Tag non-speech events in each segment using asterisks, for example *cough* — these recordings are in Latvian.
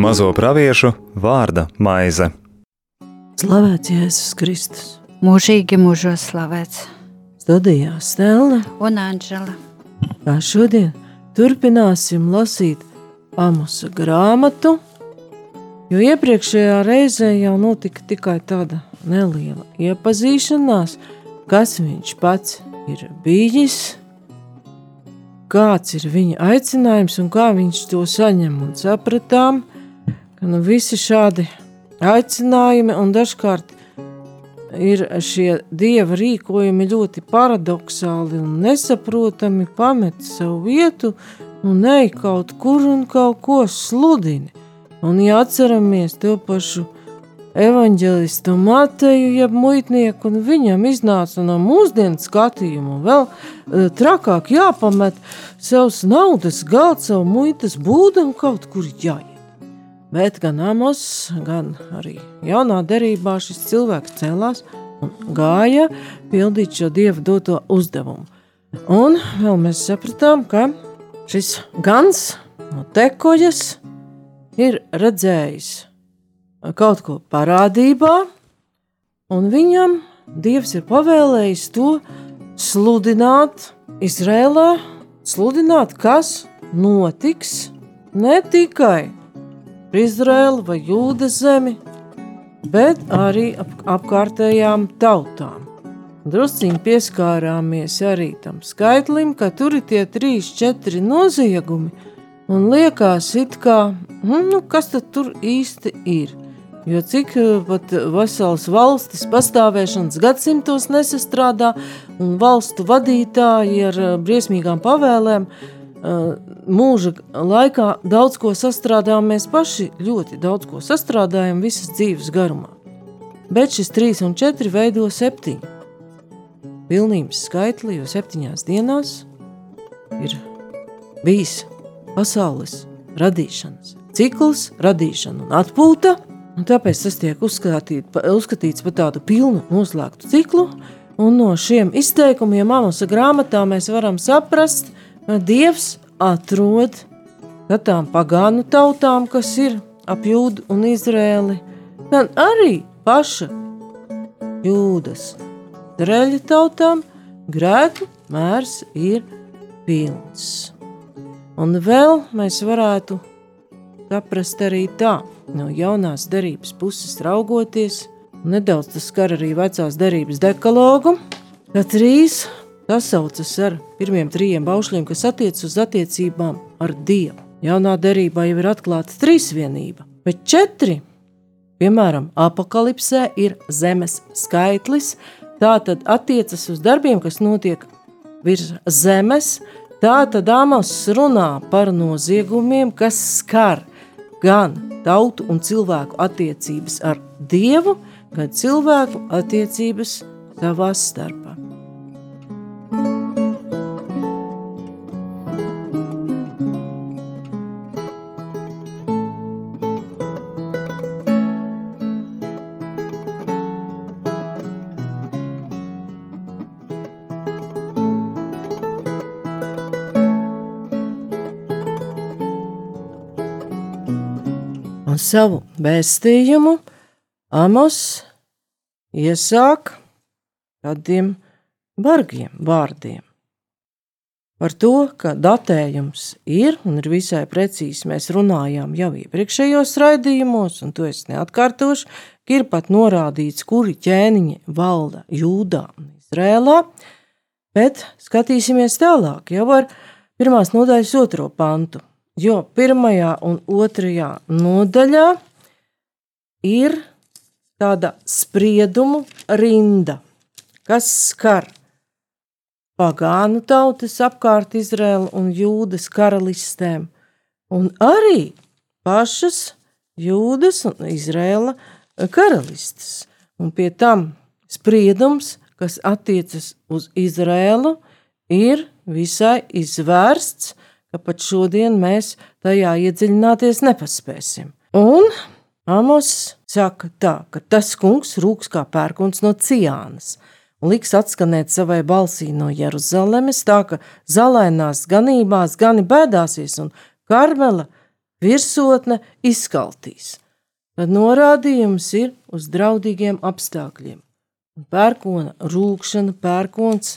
Mazo praviešu vārda maize. Slavēts Jēzus Kristus. Mūžīgi mūžos slavēts. Studijā Stela un Anģela. Kā šodien turpināsim lasīt Amosa grāmatu, jo iepriekšējā reizē jau notika tikai tāda neliela iepazīšanās, kas viņš pats ir bijis, kāds ir viņa aicinājums un kā viņš to saņem un sapratām, ka nu visi šādi aicinājumi un dažkārt ir šie dieva rīkojumi ļoti paradoxāli un nesaprotami, pamet savu vietu un ej kaut kur un kaut ko sludini. Un ja atceramies to pašu evaņģelistu Mateju, jeb muitnieku, un viņam iznāca no mūsdienu skatījuma vēl e, trakāk jāpamet savus naudas galds, savu muitas būdu un kaut kur jāiet. Bet gan Amos, gan arī jaunā derībā šis cilvēks cēlās un gāja pildīt šo dievu doto uzdevumu. Un vēl mēs sapratām, ka šis gans no tekojas ir redzējis kaut ko parādībā, un viņam dievs ir pavēlējis to sludināt Izrēlā, sludināt, kas notiks ne tikai Izraēlu vai Jūdas zemi, bet arī ap, apkārtējām tautām. Drusciņi pieskārāmies arī tam skaitlim, ka tur ir tie trīs, četri noziegumi, un liekas, it kā, hm, nu, kas tad tur īsti ir. Jo cik eh, pat veselas valstis pastāvēšanas gadsimtos nesastrādā, un valstu vadītāji ar eh, briesmīgām pavēlēm mūža laikā daudz ko sastrādājam mēs paši, ļoti daudz ko sastrādājam visas dzīves garumā. Bet šis 3 un 4 veido 7. Pilnības skaitli, jo septiņās dienās ir bijis pasaules radīšanas cikls, radīšana un atpūta, un tāpēc tas tiek uzskatīt, uzskatīts par tādu pilnu noslēgtu ciklu, un no šiem izteikumiem Amosa grāmatā mēs varam saprast, Dievs atrod tām pagānu tautām, kas ir ap jūdu un Izrēli, gan arī paša jūdas. Izrēļa tautām grēku mērs ir pilns. Un vēl mēs varētu saprast arī tā, no jaunās derības puses raugoties, nedaudz tas skar arī vecās derības dekalogu, ka trīs sasaucas ar pirmiem trījiem baušļiem, kas attiecas uz attiecībām ar Dievu. Jaunā derībā jau ir atklāta trīsvienība, bet četri, piemēram, apakalipsē ir zemes skaitlis, tā tad attiecas uz darbiem, kas notiek virs zemes, tā tad Amos runā par noziegumiem, kas skar gan tautu un cilvēku attiecības ar Dievu, gan cilvēku attiecības savā starpā. Savu vēstījumu Amos iesāk tādiem bargiem vārdiem. Par to, ka datējums ir un ir visai precīzi, mēs runājām jau iepriekšējos raidījumos, un to es neatkārtošu, ka ir pat norādīts, kuri ķēniņi valda Jūdā un Izrēlā, bet skatīsimies tālāk jau ar pirmās nodaļas otro pantu jo pirmajā un otrajā nodaļā ir tāda spriedumu rinda, kas skar pagānu tautas apkārt Izraēlu un Jūdas karalistēm, un arī pašas Jūdas un Izraēla karalistes. Un pie tam spriedums, kas attiecas uz Izraēlu, ir visai izvērsts ka pat šodien mēs tajā iedziļināties nepaspēsim. Un Amos saka tā, ka tas kungs rūks kā pērkons no Ciānas, un liks atskanēt savai balsī no Jeruzalemes, tā ka zalainās ganībās gani bēdāsies un karmela virsotne izskaltīs. Tad norādījums ir uz draudīgiem apstākļiem. Pērkona rūkšana, pērkons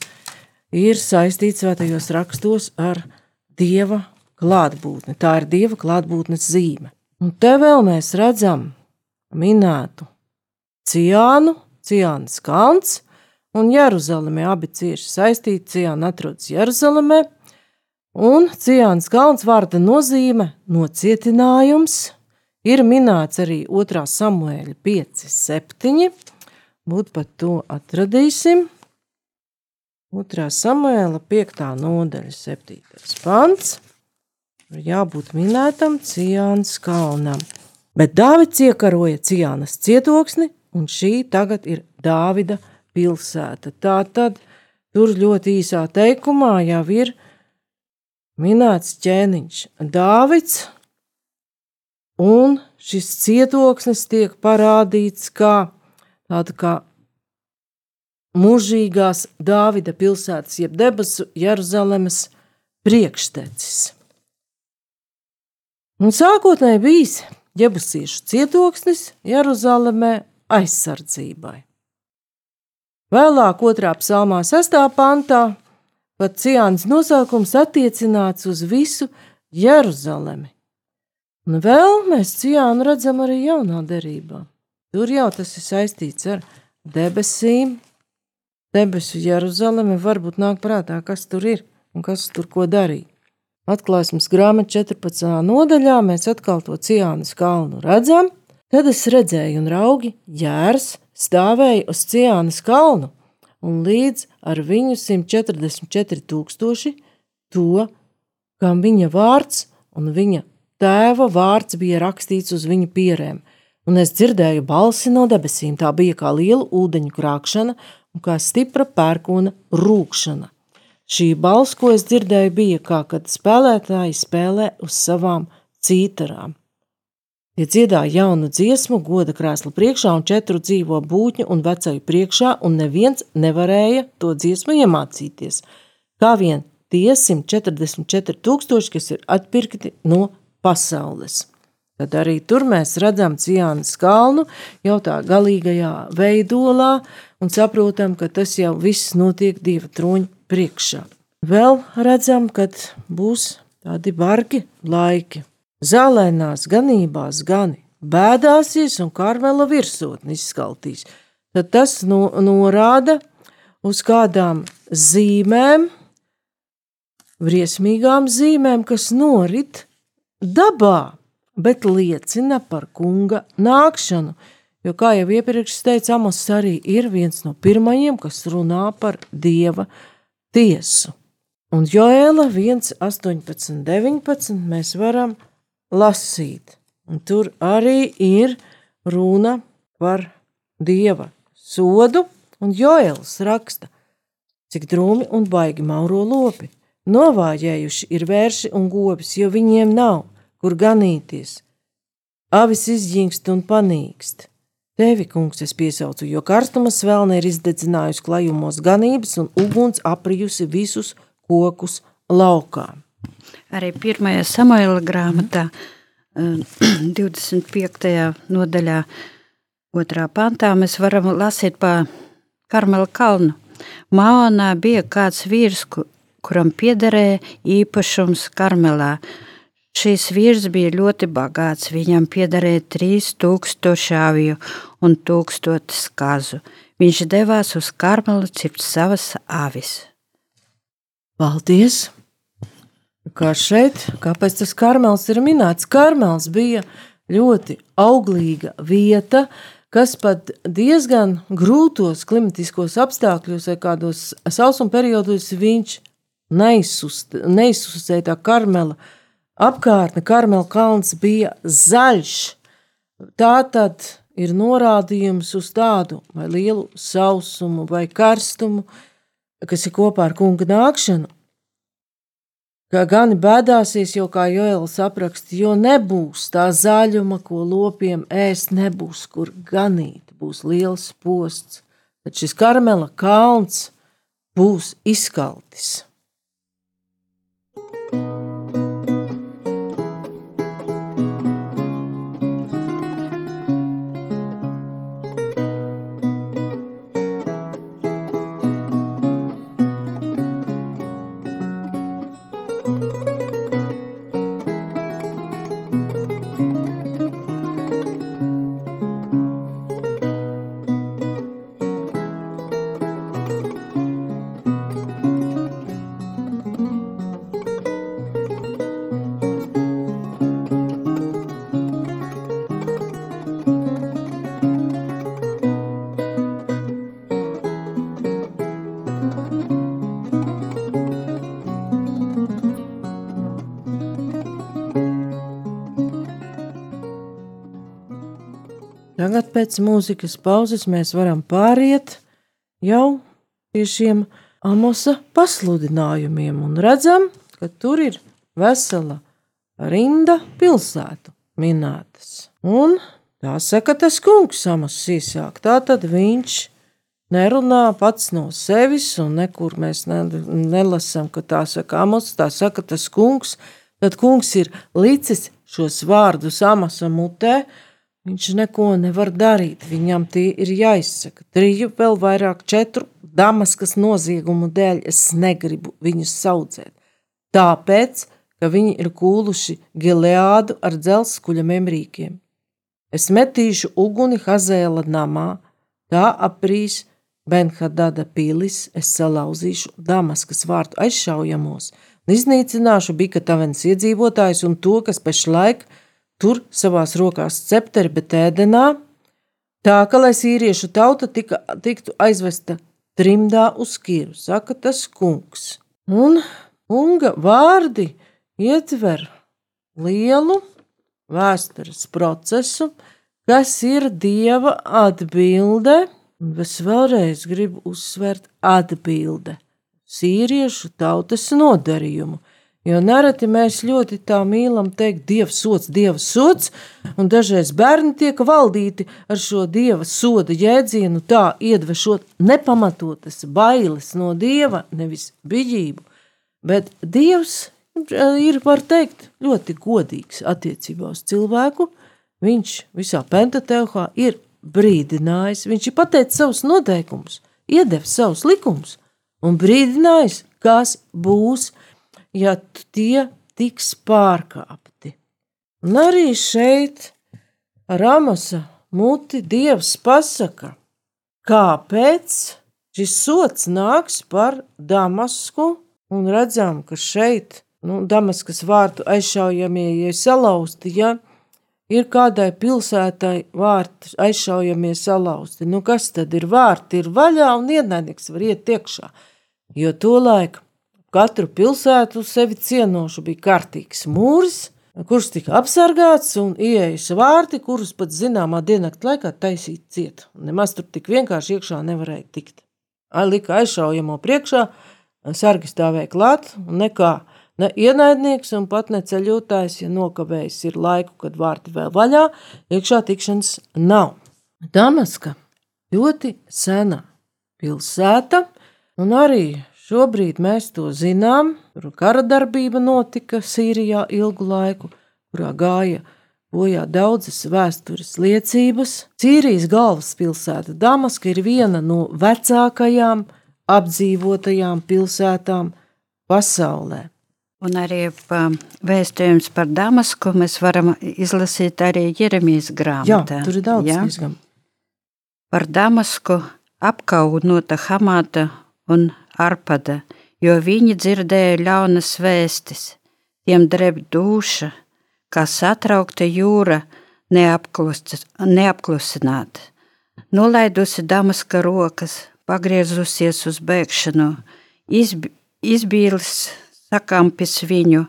ir saistīts svētajos rakstos ar dieva klātbūtni. Tā ir dieva klātbūtnes zīme. Un te vēl mēs redzam minētu Ciānu, Ciānas kalns un Jeruzalemē. Abi cieši saistīti. Ciāna atrodas Jeruzalemē, un Ciānas kalns vārda nozīme nocietinājums. Ir minēts arī 2. samuēļa 5, 7. Būt pat to atradīsim. 2. samuēla 5. nodaļa, 7. pants. Jābūt minētam Ciānas kalnam. Bet Dāvids iekaroja Ciānas cietoksni, un šī tagad ir Dāvida pilsēta. Tā tad tur ļoti īsā teikumā jau ir minēts ķēniņš Dāvids, un šis cietoksnis tiek parādīts kā tāda kā mūžīgās Dāvida pilsētas, jeb debesu Jeruzalemes priekštecis. Un sākotnēji bijis jebusiešu cietoksnis Jeruzalemē aizsardzībai. Vēlāk, otrā psalmā, sestā pantā, pat ciāns nosaukums attiecināts uz visu Jeruzalemi. Un vēl mēs ciānu redzam arī jaunā derībā. Tur jau tas ir saistīts ar debesīm, debesu Jeruzalemi. Varbūt nāk prātā, kas tur ir un kas tur ko darīja. Atklāsmes grāmatā 14. nodaļā mēs atkal to ciānas kalnu redzam. Tad es redzēju, un raugi jērs stāvēja uz ciānas kalnu, un līdz ar viņu 144 tūkstoši to, kam viņa vārds un viņa tēva vārds bija rakstīts uz viņa pierēm. Un es dzirdēju balsi no debesīm, tā bija kā liela ūdeņu krākšana un kā stipra pērkona rūkšana. Šī balss, ko es dzirdēju, bija kā kad spēlētāji spēlē uz savām cītarām. Tie dziedāja jaunu dziesmu, goda krēsla priekšā un četru dzīvo būtņu un vecaju priekšā, un neviens nevarēja to dziesmu iemācīties. Kā vien tie 144 tūkstoši, kas ir atpirkti no pasaules. Tad arī tur mēs redzam Ciānas kalnu jau tā galīgajā veidolā un saprotam, ka tas jau viss notiek Dieva troņa priekšā. Vēl redzam, ka būs tādi bargi laiki. Zālēnās ganībās gani bēdāsies un karmela virsotni izskaltīs. Tad tas no, norāda uz kādām zīmēm, briesmīgām zīmēm, kas norit dabā, bet liecina par kunga nākšanu. Jo, kā jau iepriekš teicu, Amos arī ir viens no pirmajiem, kas runā par dieva tiesu. Un Joēla 1, 18, 19 mēs varam lasīt. Un tur arī ir runa par dieva sodu, un Joēls raksta, cik drūmi un baigi mauro lopi. Novājējuši ir vērši un govis, jo viņiem nav kur ganīties. Avis izģīngst un panīkst. Tevi, kungs, es piesaucu, jo karstuma svelne ir izdedzinājusi klajumos ganības un uguns aprijusi visus kokus laukā. Arī pirmajā samuēla grāmatā, *clears throat* 25. nodaļā, otrā pantā, mēs varam lasīt pa Karmela kalnu. Maonā bija kāds vīrs, kuram piederēja īpašums Karmelā – Šīs vīrs bija ļoti bagāts. Viņam piederēja 3000 aviju un 1000 skazu. Viņš devās uz karmelu cipt savas avis. Paldies! Kā šeit, kāpēc tas karmels ir minēts? Karmels bija ļoti auglīga vieta, kas pat diezgan grūtos klimatiskos apstākļos vai kādos sausuma periodos viņš neizsustēja tā karmela apkārtne Karmela kalns bija zaļš. Tā tad ir norādījums uz tādu vai lielu sausumu vai karstumu, kas ir kopā ar kunga nākšanu. Kā gani bēdāsies, jo, kā Joēlis apraksta, jo nebūs tā zaļuma, ko lopiem ēst, nebūs kur ganīt. Būs liels posts, tad šis karamela kalns būs izkaltis. Tagad pēc mūzikas pauzes mēs varam pāriet jau pie šiem amosa pasludinājumiem un redzam, ka tur ir vesela rinda pilsētu minētas. Un tā saka tas kungs amos īsāk, tā tad viņš nerunā pats no sevis, un nekur mēs ne, nelasām, ka tā saka amos, tā saka tas kungs, tad kungs ir licis šos vārdus amasa mutē, Viņš neko nevar darīt, viņam tie ir jāizsaka. Triju, vēl vairāk, četru damaskas noziegumu dēļ es negribu viņus saudzēt. Tāpēc, ka viņi ir kūluši Gileādu ar dzelzceļa rīkiem. Es metīšu uguni Hazēla namā, tā aprīs Benhadada pilis, es salauzīšu Damaskas vārtu aizšaujamos un iznīcināšu Bikatavens iedzīvotājus un to, kas pašlaik ir tur savās rokās cepteri, bet ēdenā, tā ka, lai sīriešu tauta tika, tiktu aizvesta trimdā uz kīru, saka tas kungs. Un unga vārdi ietver lielu vēstures procesu, kas ir dieva atbilde, un es vēlreiz gribu uzsvērt atbilde sīriešu tautas nodarījumu – Jo nereti mēs ļoti tā mīlam teikt, Dievs sots, Dievs sots, un dažreiz bērni tiek valdīti ar šo Dieva soda jēdzienu, tā iedvešot nepamatotas bailes no Dieva, nevis bijību. Bet Dievs ir, var teikt, ļoti godīgs attiecībā uz cilvēku. Viņš visā pentateuhā ir brīdinājis, viņš ir pateicis savus noteikumus, iedevis savus likumus un brīdinājis, kas būs ja tie tiks pārkāpti. Un arī šeit Ramasa muti Dievs pasaka, kāpēc šis sots nāks par Damasku, un redzam, ka šeit, nu, Damaskas vārtu aizšaujamie, ja salauzti, ja ir kādai pilsētai vārti aizšaujamie salauzti, nu kas tad ir vārti, ir vaļā un ienaidnieks var iet iekšā, jo to laiku katru pilsētu sevi cienošu bija kārtīgs mūris, kurš tika apsargāts un ieejas vārti, kurus pat zināmā diennakta laikā taisīt ciet. Nemaz tur tik vienkārši iekšā nevarēja tikt. Lika aizšaujamo priekšā, sargi stāvēja klāt un nekā ne ienaidnieks un pat ne ceļotājs, ja nokavējis ir laiku, kad vārti vēl vaļā, iekšā tikšanas nav. Damaska ļoti sena pilsēta un arī Šobrīd mēs to zinām. Tur kara darbība notika Sīrijā ilgu laiku, kurā gāja bojā daudzas vēstures liecības. Sīrijas galvaspilsēta Damaska ir viena no vecākajām apdzīvotajām pilsētām pasaulē. Un arī vēstījums par Damasku mēs varam izlasīt arī Jeremijas grāmatā. Jā, tur ir daudz ja? Par Damasku apkaunota Hamāta un Arpada, jo viņi dzirdēja ļaunas vēstis, tiem dreb duša, kā satraukta jūra neapklusināt. Nolaidusi Damaska rokas, pagriezusies uz bēgšanu, izb izbīlis sakampis viņu,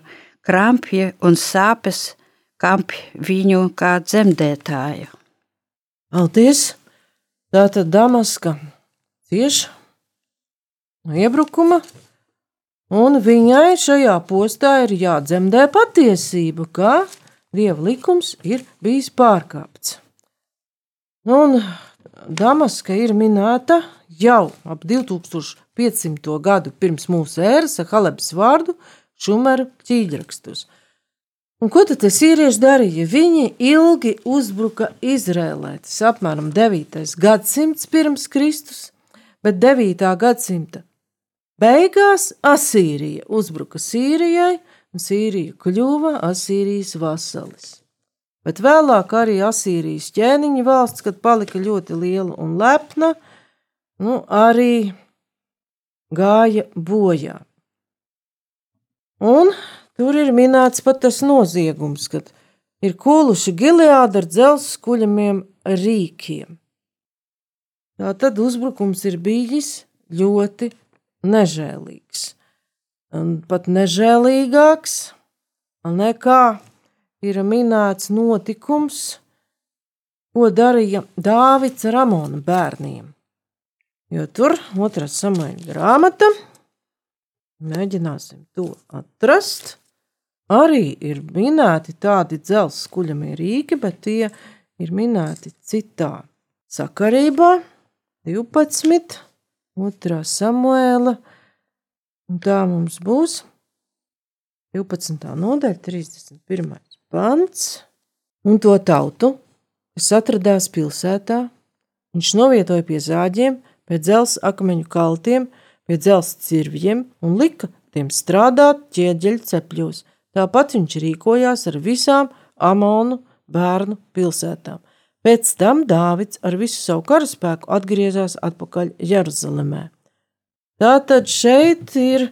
krampji un sāpes kampi viņu kā dzemdētāju. Paldies! Tātad Damaska cieši iebrukuma, un viņai šajā postā ir jādzemdē patiesība, ka dieva likums ir bijis pārkāpts. Un Damaska ir minēta jau ap 2500 gadu pirms mūsu ēras Halebas vārdu Šumeru ķīģrakstus. Un ko tad sīrieši darīja? Viņi ilgi uzbruka Izrēlē. Tas apmēram 9. gadsimts pirms Kristus, bet 9. gadsimta beigās Asīrija uzbruka Sīrijai, un Sīrija kļuva Asīrijas vasalis. Bet vēlāk arī Asīrijas ķēniņa valsts, kad palika ļoti liela un lepna, nu, arī gāja bojā. Un tur ir minēts pat tas noziegums, kad ir kūluši Gileāda ar dzelzs kuļamiem rīkiem. Tā tad uzbrukums ir bijis ļoti nežēlīgs. Un pat nežēlīgāks nekā ir minēts notikums, ko darīja Dāvids ar Amonu bērniem. Jo tur otrā samaņa grāmata, mēģināsim to atrast. Arī ir minēti tādi dzelzceļa skuļamie rīki, bet tie ir minēti citā sakarībā. 12, 2 samuēla, un tā mums būs 12. nodaļa, 31 pants, un to tautu, kas atradās pilsētā, viņš novietoja pie zāģiem, pie dzelzs akmeņu kaltiem, pie dzelzs cirvjiem un lika tiem strādāt ķieģeļu cepļos. Tāpat viņš rīkojās ar visām Amonu bērnu pilsētām. Pēc tam Dāvids ar visu savu karaspēku atgriezās atpakaļ Jeruzalemē. Tātad šeit ir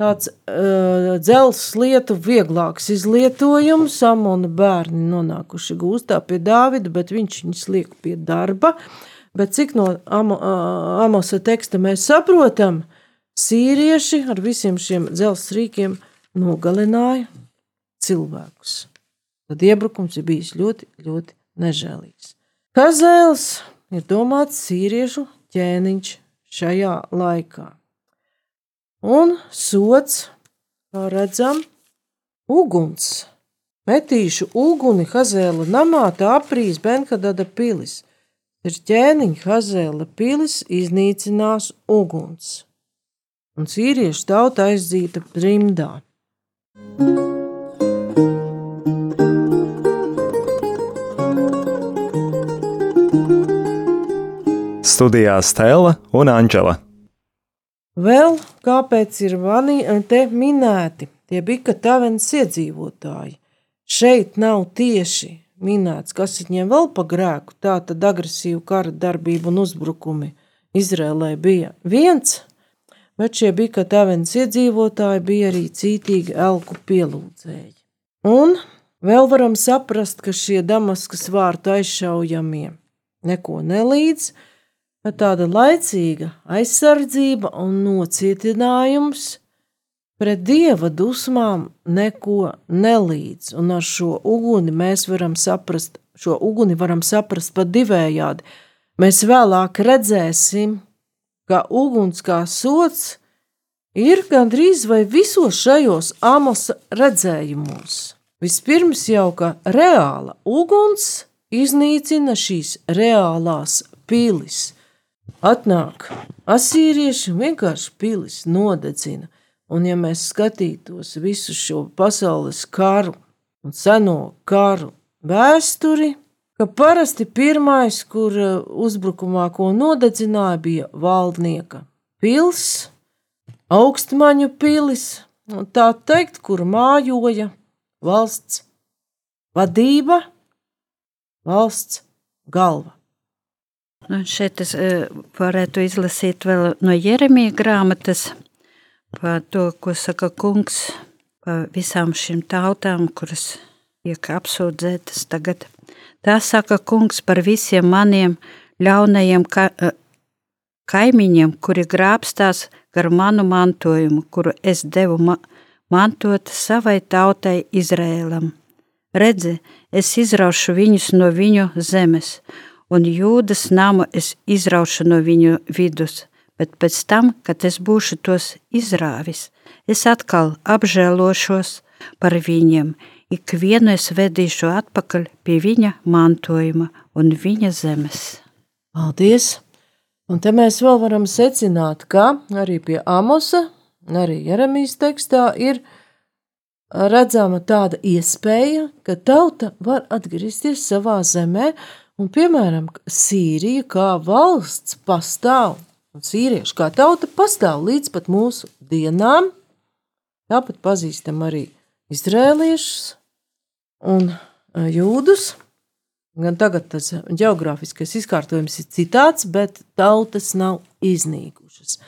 tāds uh, dzelzs lietu vieglāks izlietojums. Amona bērni nonākuši gūstā pie Dāvida, bet viņš viņus liek pie darba. Bet cik no Amo, uh, Amosa teksta mēs saprotam, sīrieši ar visiem šiem dzelzs rīkiem nogalināja cilvēkus. Tad iebrukums ir bijis ļoti, ļoti nežēlīgs. Kazēls ir domāts sīriešu ķēniņš šajā laikā. Un sots, kā redzam, uguns. Metīšu uguni Hazēla namā tā aprīs Benkadada pilis. Ir ķēniņa Hazēla pilis iznīcinās uguns. Un sīriešu tauta aizdzīta trimdā. Studijā Stela un Anģela. Vēl kāpēc ir mani te minēti tie bija tavenas iedzīvotāji? Šeit nav tieši minēts, kas viņiem vēl pa grēku, tā tad agresīvu kara darbību un uzbrukumi Izrēlē bija viens, bet šie bija tavenas iedzīvotāji bija arī cītīgi elku pielūdzēji. Un vēl varam saprast, ka šie Damaskas vārtu aizšaujamie neko nelīdz, bet tāda laicīga aizsardzība un nocietinājums pret dieva dusmām neko nelīdz. Un ar šo uguni mēs varam saprast, šo uguni varam saprast pat divējādi. Mēs vēlāk redzēsim, ka uguns kā sots ir gandrīz vai visos šajos amosa redzējumos. Vispirms jau ka reāla uguns iznīcina šīs reālās pilis Atnāk asīrieši un vienkārši pilis nodedzina. Un, ja mēs skatītos visu šo pasaules karu un seno karu vēsturi, ka parasti pirmais, kur uh, uzbrukumā ko nodedzināja, bija valdnieka pils, augstmaņu pilis, tā teikt, kur mājoja valsts vadība, valsts galva. Nu, šeit es e, varētu izlasīt vēl no Jeremija grāmatas par to, ko saka kungs par visām šīm tautām, kuras tiek apsūdzētas tagad. Tā saka kungs par visiem maniem ļaunajiem ka, e, kaimiņiem, kuri grābstās gar manu mantojumu, kuru es devu ma mantot savai tautai Izrēlam. Redzi, es izraušu viņus no viņu zemes, un jūdas namu es izraušu no viņu vidus, bet pēc tam, kad es būšu tos izrāvis, es atkal apžēlošos par viņiem, ikvienu es vedīšu atpakaļ pie viņa mantojuma un viņa zemes. Paldies! Un te mēs vēl varam secināt, ka arī pie Amosa, arī Jeremijas tekstā ir redzama tāda iespēja, ka tauta var atgriezties savā zemē, un, piemēram, Sīrija kā valsts pastāv, un sīrieši kā tauta pastāv līdz pat mūsu dienām. Tāpat pazīstam arī izrēliešus un jūdus. Gan tagad tas geogrāfiskais izkārtojums ir citāds, bet tautas nav iznīkušas.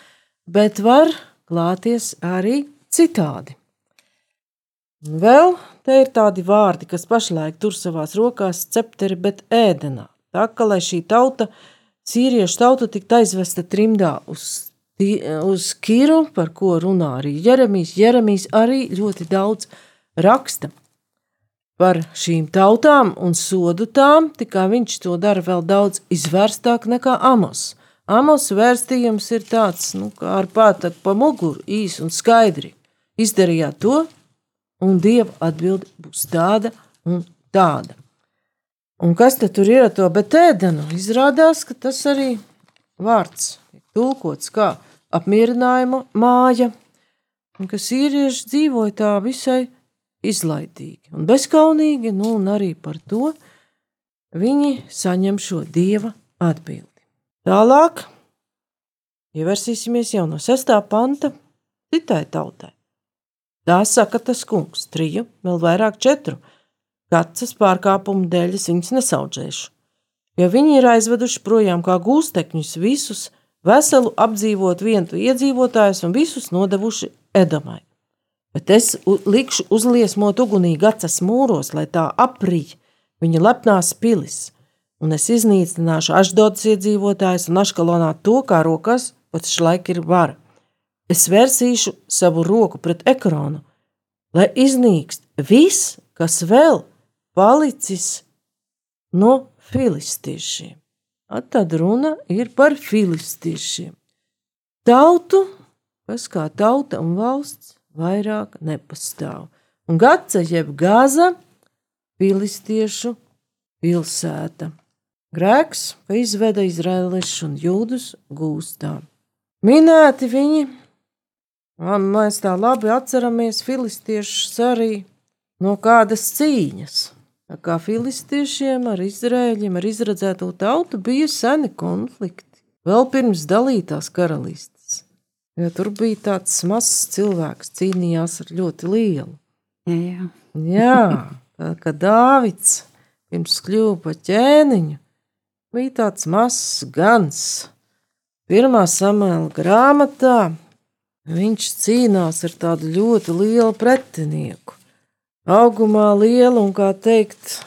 Bet var klāties arī citādi. Vēl te ir tādi vārdi, kas pašlaik tur savās rokās cepteri, bet ēdenā. Tā kā lai šī tauta, sīriešu tauta, tiktu aizvesta trimdā uz, uz Kiru, par ko runā arī Jeremijs. Jeremijs arī ļoti daudz raksta par šīm tautām un sodu tām, tikai viņš to dara vēl daudz izvērstāk nekā Amos. Amos vērstījums ir tāds, nu, kā ar pātaku pa muguru, īs un skaidri. Izdarījāt to, un Dieva atbilde būs tāda un tāda. Un kas tad tur ir ar to betēdenu? Izrādās, ka tas arī vārds tulkots kā apmierinājuma māja, un ka sīrieši dzīvoja tā visai izlaidīgi un bezskaunīgi, nu, un arī par to viņi saņem šo dieva atbildi. Tālāk ievērsīsimies jau no sestā panta citai tautai. Tā saka tas kungs, triju, vēl vairāk četru. Kacas pārkāpumu dēļ es viņus nesaudzēšu, jo viņi ir aizveduši projām kā gūstekņus visus, veselu apdzīvot vientu iedzīvotājus un visus nodevuši Edomai bet es likšu uzliesmot ugunī gacas mūros, lai tā aprīj viņa lepnās pilis, un es iznīcināšu Ašdodas iedzīvotājus un Aškalonā to, kā rokas pat šlaik ir vara. Es versīšu savu roku pret ekrānu, lai iznīkst viss, kas vēl palicis no filistiešiem. At tad runa ir par filistiešiem. Tautu, kas kā tauta un valsts vairāk nepastāv. Un Gaca jeb Gāza filistiešu pilsēta. Grēks, ka izveda izraeliešus un jūdus gūstā. Minēti viņi, un mēs tā labi atceramies filistiešus arī no kādas cīņas. Tā kā filistiešiem ar izrēļiem, ar izredzēto tautu bija seni konflikti, vēl pirms dalītās karalītes. Jo tur bija tāds mazs cilvēks, cīnījās ar ļoti lielu. Jā, Jā tā kā Dāvids pirms kļuva par ķēniņu, bija tāds mazs gans. Pirmā samēla grāmatā viņš cīnās ar tādu ļoti lielu pretinieku. Augumā lielu un, kā teikt,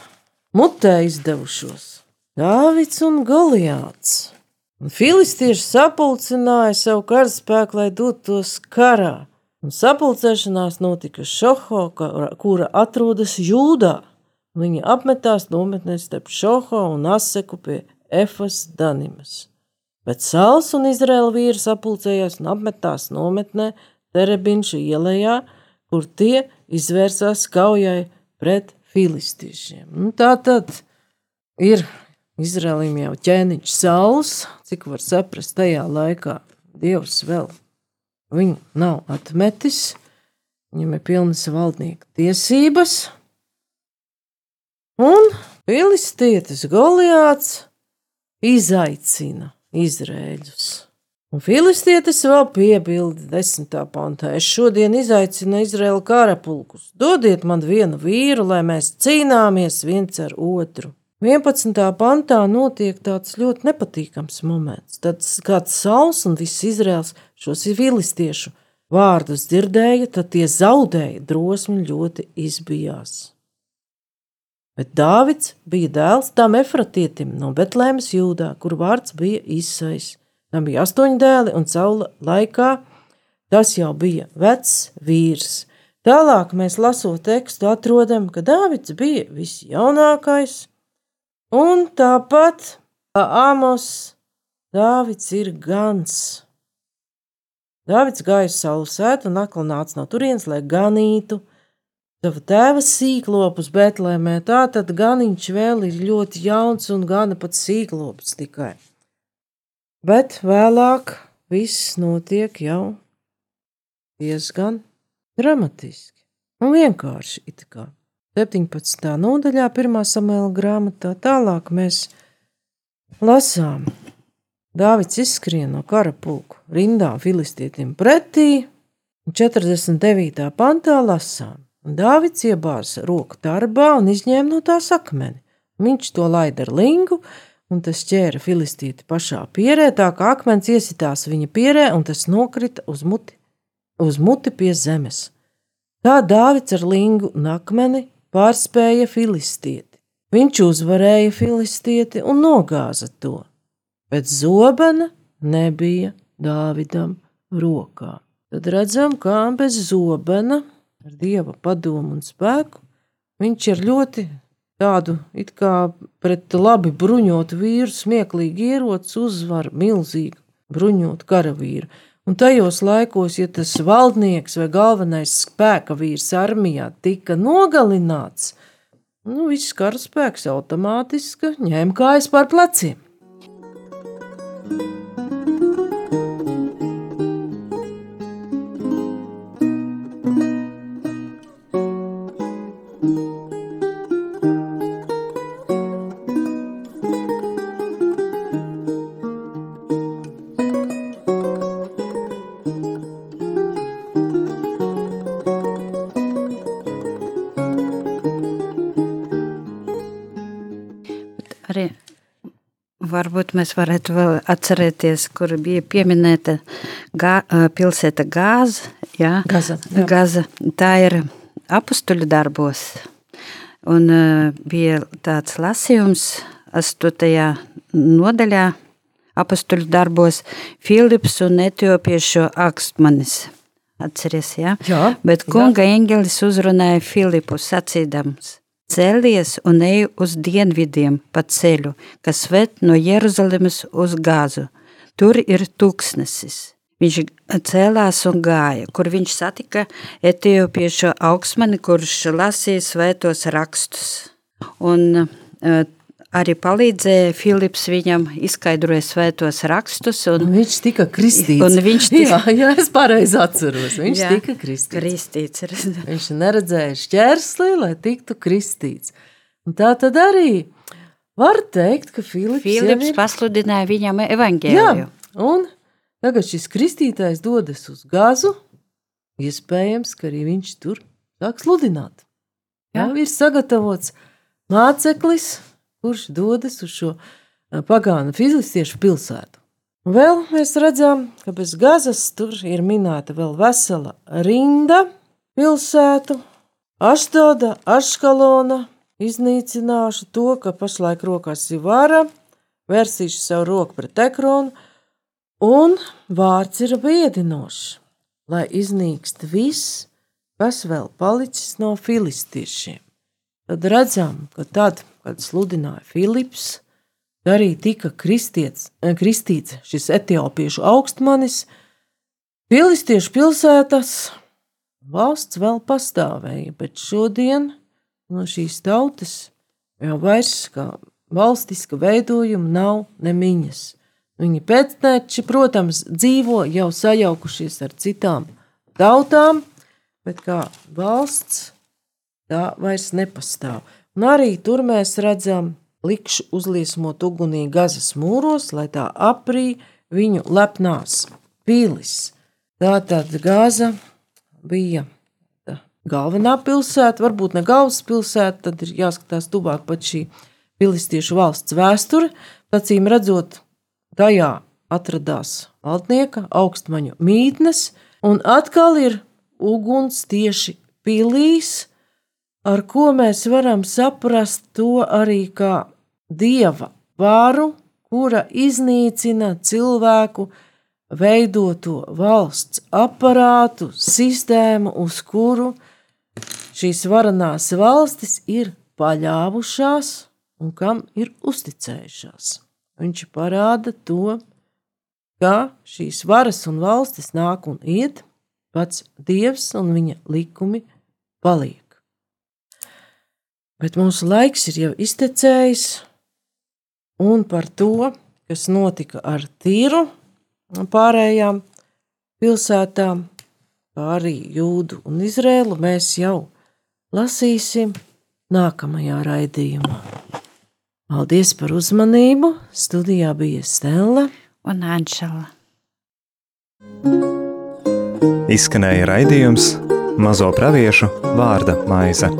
mutē izdevušos. Dāvids un Goliāts. Un filistieši sapulcināja savu karaspēku, lai dotos karā. Un sapulcēšanās notika Šoho, kura atrodas Jūdā. Viņi apmetās nometnē starp Šoho un Aseku pie Efas Danimas. Bet Sāls un Izraēla vīri sapulcējās un apmetās nometnē Terebinša ielējā, kur tie izvērsās kaujai pret filistiešiem. Un tā tad ir Izraēlim jau ķēniņš sauls, cik var saprast, tajā laikā Dievs vēl viņu nav atmetis, viņam ir pilnas valdnieka tiesības, un filistietis Goliāts izaicina Izrēļus. Un filistietis vēl piebilda desmitā pantā: Es šodien izaicinu Izraēlu karapulkus, dodiet man vienu vīru, lai mēs cīnāmies viens ar otru. 11. pantā notiek tāds ļoti nepatīkams moments. Tad kāds sauls un viss Izraels šos filistiešu vārdus dzirdēja, tad tie zaudēja drosmi ļoti izbijās. Bet Dāvids bija dēls tam efratietim no Betlēmas jūdā, kur vārds bija izsais. Tam bija astoņi dēli, un caula laikā tas jau bija vecs vīrs. Tālāk mēs lasot tekstu atrodam, ka Dāvids bija visjaunākais, Un tāpat kā Amos, Dāvids ir gans. Dāvids gāja uz salu sētu un atkal nāca no turienes, lai ganītu savu tēva sīklopus Betlēmē. Tā tad ganiņš vēl ir ļoti jauns un gana pat sīklops tikai. Bet vēlāk viss notiek jau diezgan dramatiski un vienkārši. It kā. 17. nodaļā, 1. samēla grāmatā, tālāk mēs lasām. Dāvids izskrien no kara pulku rindām filistietim pretī, un 49. pantā lasām. Dāvids iebāza roku darbā un izņēma no tās akmeni. Viņš to laida ar lingu, un tas ķēra filistīti pašā pierē, tā kā akmens iesitās viņa pierē, un tas nokrita uz muti, uz muti pie zemes. Tā Dāvids ar lingu un akmeni pārspēja filistieti. Viņš uzvarēja filistieti un nogāza to, bet zobena nebija Dāvidam rokā. Tad redzam, kā bez zobena, ar dieva padomu un spēku, viņš ir ļoti tādu it kā pret labi bruņotu vīru, smieklīgi ierocis, uzvar milzīgu bruņotu karavīru. Un tajos laikos, ja tas valdnieks vai galvenais spēka vīrs armijā tika nogalināts, nu, viss karaspēks automātiski ņēma kājas pār pleciem. Varbūt mēs varētu vēl atcerēties, kur bija pieminēta gā, pilsēta Gāza. Jā, Gaza, jā. Gaza. Tā ir apstuļu darbos. Un bija tāds lasījums, 8. nodaļā, apstuļu darbos, Filips un Etiopiešu akstmanis. Atceries, jā? Jā, Bet kunga eņģelis uzrunāja Filipu sacīdams: Cēlies un ej uz dienvidiem pa ceļu, kas ved no Jeruzalemes uz Gāzu. Tur ir tūkstnesis. Viņš cēlās un gāja, kur viņš satika etiopiešu augstmani, kurš lasīja svētos rakstus. Un uh, arī palīdzēja Filips viņam izskaidroja svētos rakstus. Un, Un viņš tika kristīts. Un viņš *laughs* tika- jā, jā, es pareizi atceros. Viņš Jā. tika kristīts. kristīts. *laughs* Viņš neredzēja šķērsli, lai tiktu kristīts. Un tā tad arī var teikt, ka Filips, Filips ir- pasludināja viņam Jā, evaņģēliju. un tagad šis kristītājs dodas uz gazu. Iespējams, ka arī viņš tur sāk sludināt. Jā. Jā. Ir sagatavots māceklis, kurš dodas uz šo ā, pagānu filistiešu pilsētu. Vēl mēs redzam, ka bez gazas tur ir minēta vēl vesela rinda pilsētu, Ašdoda, Aškalona. Iznīcināšu to, ka pašlaik rokās ir vara, vērsīšu savu roku pret ekronu, un vārds ir biedinošs, lai iznīkst viss, kas vēl palicis no filistiešiem. Tad redzam, ka tad, kad sludināja Filips, arī tika kristiets, eh, kristīts šis etiopiešu augstmanis, filistiešu pilsētas valsts vēl pastāvēja, bet šodien no šīs tautas jau vairs kā valstiska veidojuma nav nemiņas. Viņi pēcteči, protams, dzīvo jau sajaukušies ar citām tautām, bet kā valsts tā vairs nepastāv. Un arī tur mēs redzam, likšu uzliesmot ugunī gazas mūros, lai tā aprī viņu lepnās pilis. Tā tad Gaza bija galvenā pilsēta, varbūt ne galvaspilsēta, tad ir jāskatās tuvāk pat šī filistiešu valsts vēsture. Acīm redzot, tajā atradās valdnieka augstmaņu mītnes, un atkal ir uguns tieši pilīs, ar ko mēs varam saprast to arī kā dieva varu, kura iznīcina cilvēku veidoto valsts aparātu, sistēmu, uz kuru šīs varenās valstis ir paļāvušās un kam ir uzticējušās. Viņš parāda to, ka šīs varas un valstis nāk un iet, pats dievs un viņa likumi paliek. Bet mūsu laiks ir jau iztecējis, un par to, kas notika ar Tīru pārējām pilsētām, pārī Jūdu un Izrēlu, mēs jau lasīsim nākamajā raidījumā. Paldies par uzmanību! Studijā bija Stela un Anšela. Izskanēja raidījums Mazo praviešu vārda maize.